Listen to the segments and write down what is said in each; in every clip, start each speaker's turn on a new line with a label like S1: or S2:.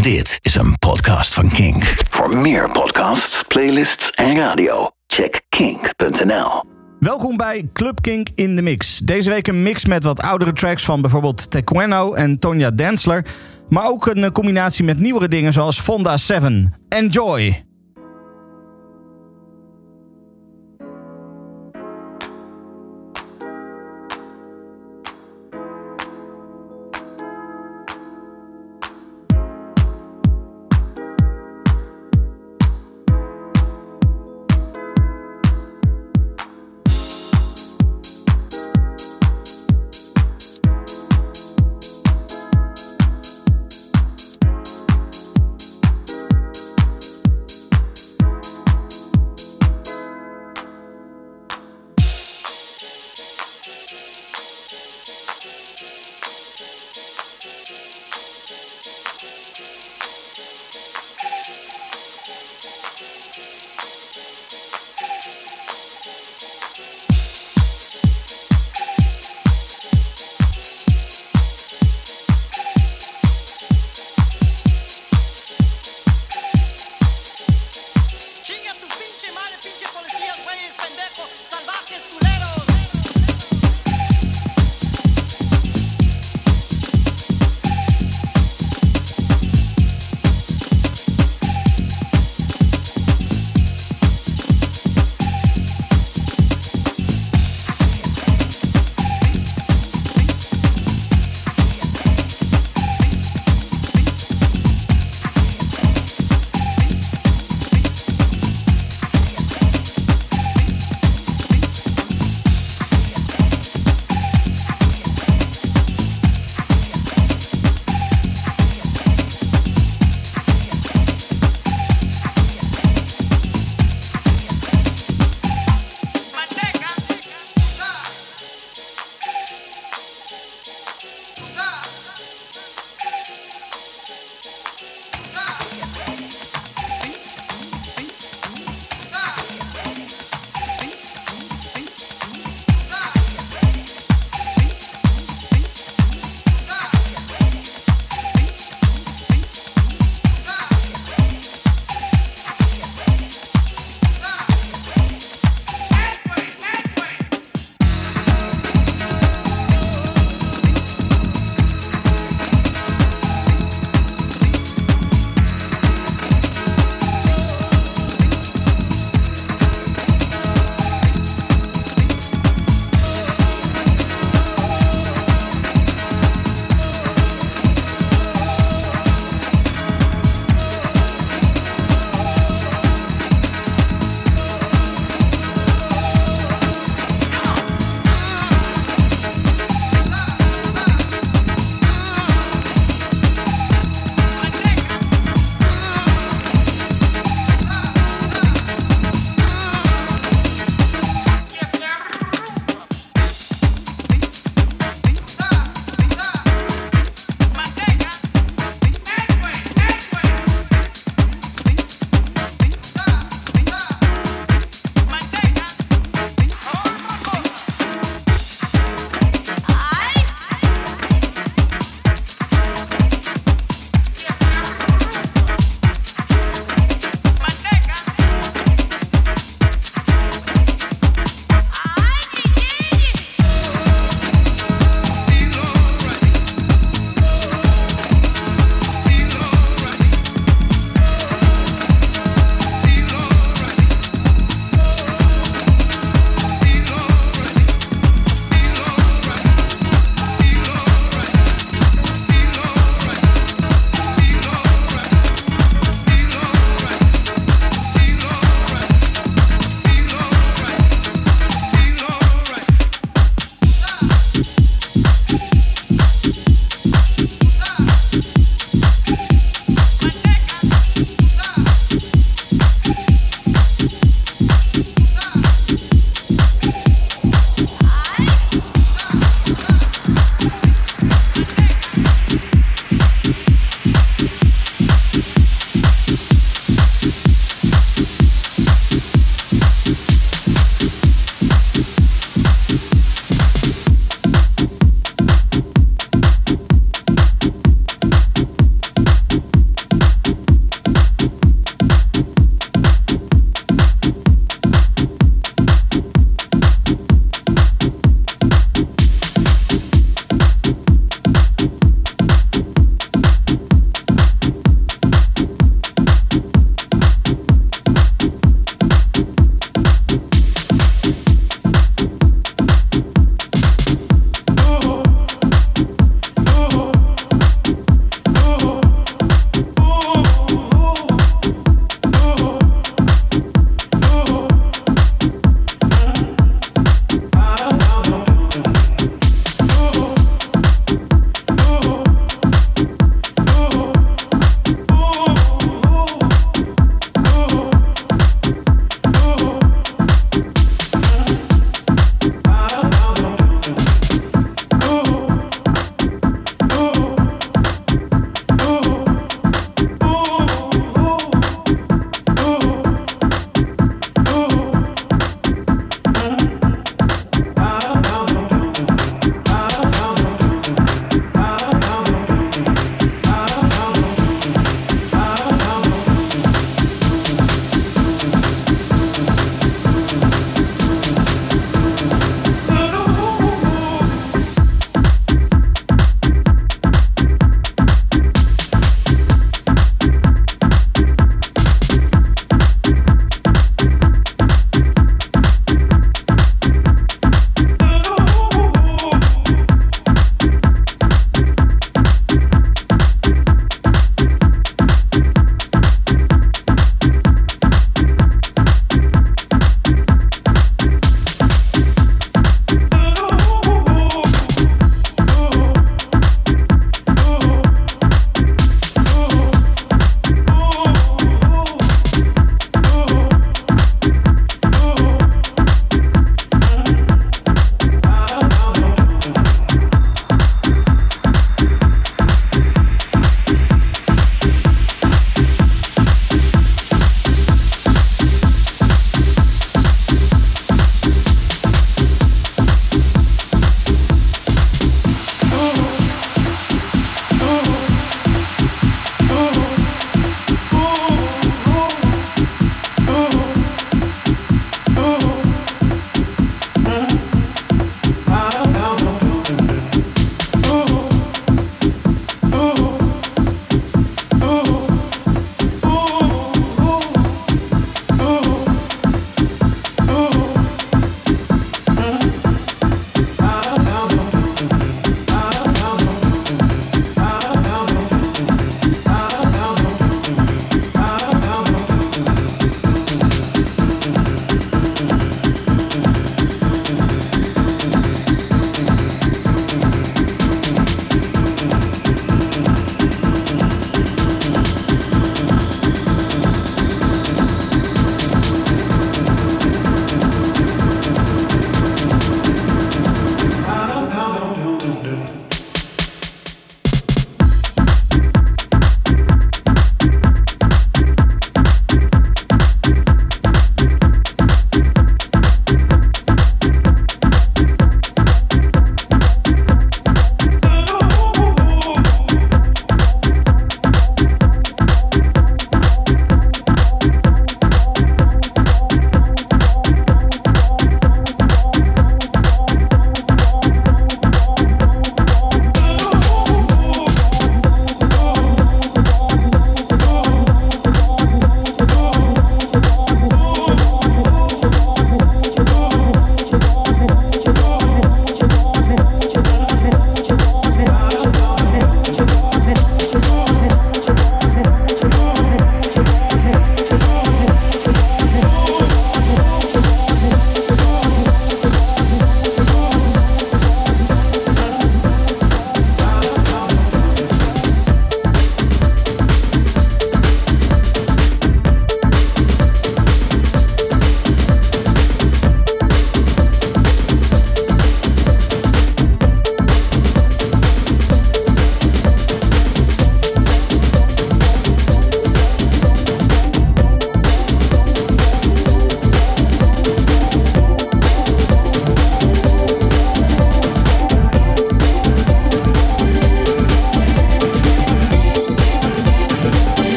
S1: Dit is een podcast van Kink. Voor meer podcasts, playlists en radio, check kink.nl.
S2: Welkom bij Club Kink in de Mix. Deze week een mix met wat oudere tracks van bijvoorbeeld Tequeno en Tonja Densler. Maar ook een combinatie met nieuwere dingen zoals Fonda 7. Enjoy!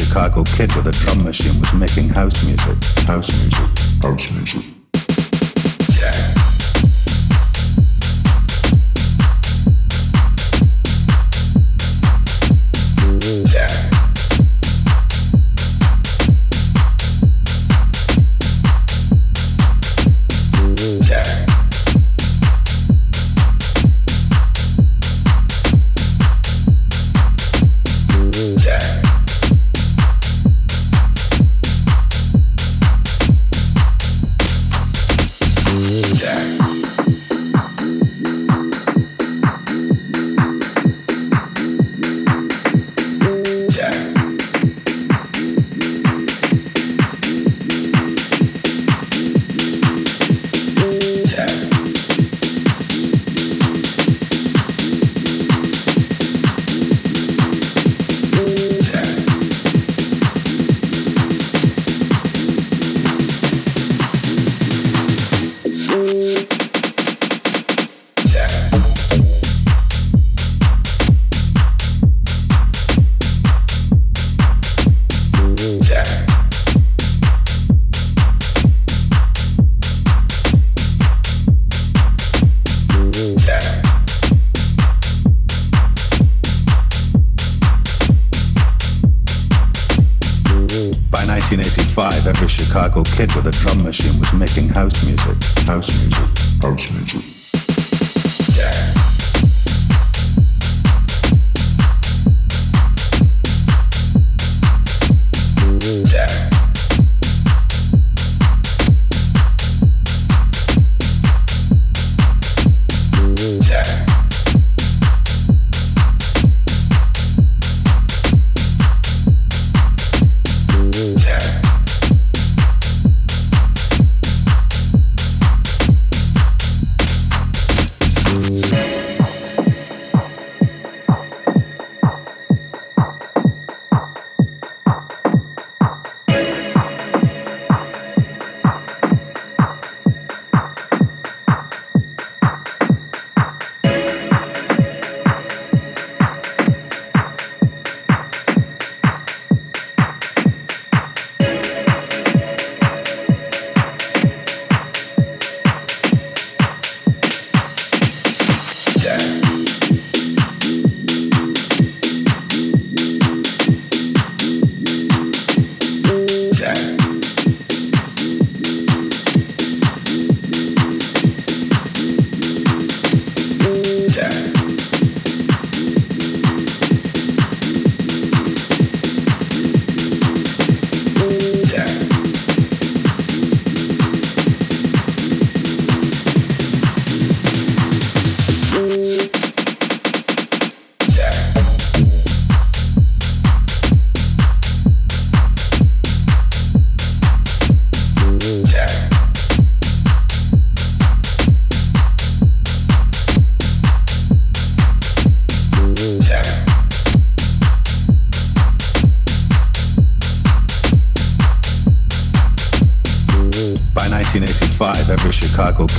S3: Chicago kid with a drum machine was making house music. House music. House music. Kid with a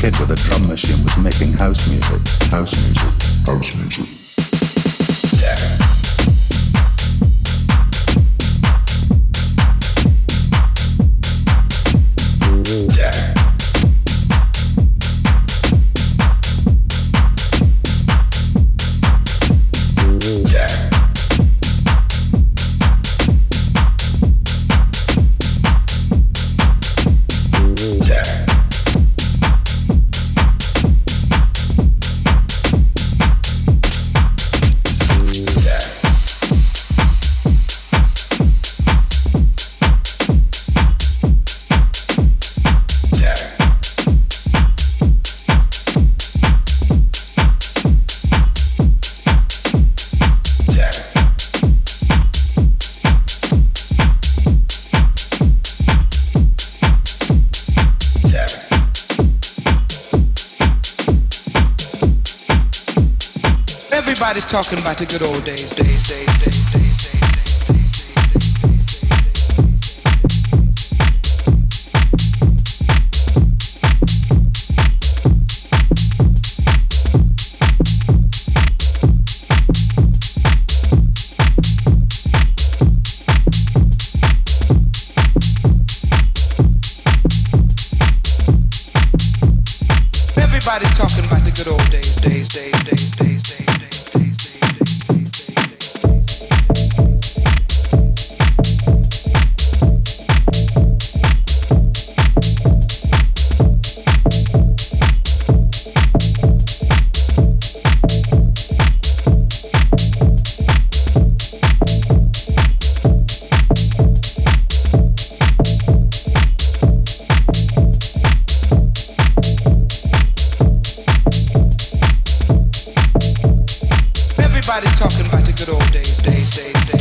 S3: kid with a
S4: talking about the good old days, days, Everybody
S3: talking about the good old days, days, days, days.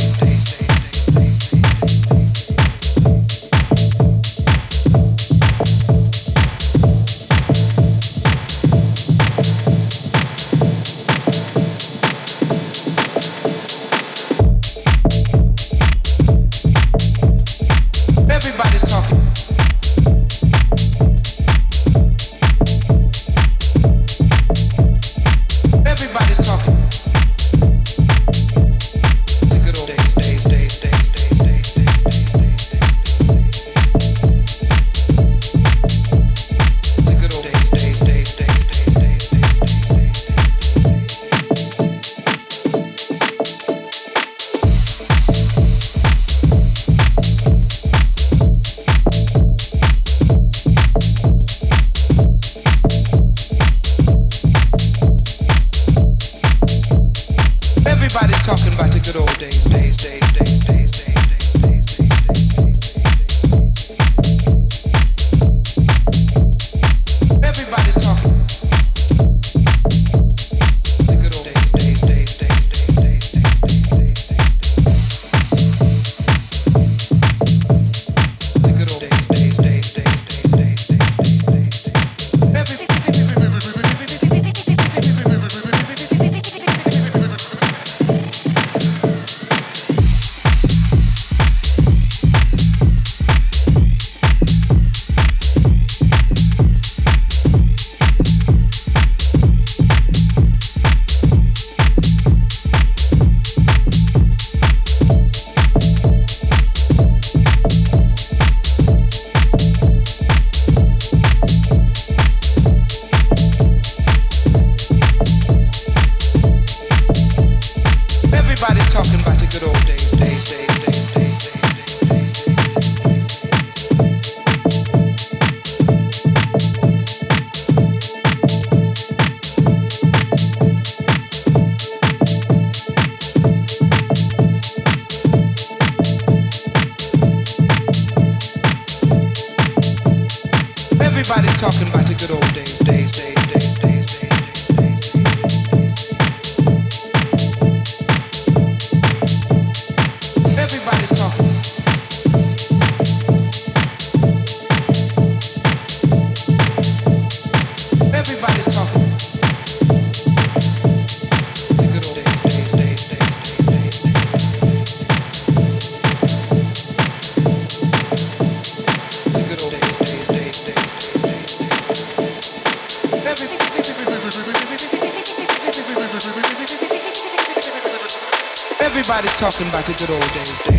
S3: listen
S2: back to good old days.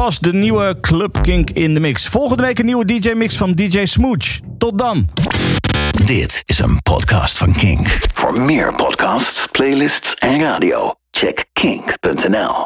S2: Was de nieuwe Club Kink in de Mix. Volgende week een nieuwe DJ-mix van DJ Smooch. Tot dan.
S1: Dit is een podcast van Kink. Voor meer podcasts, playlists en radio, check kink.nl.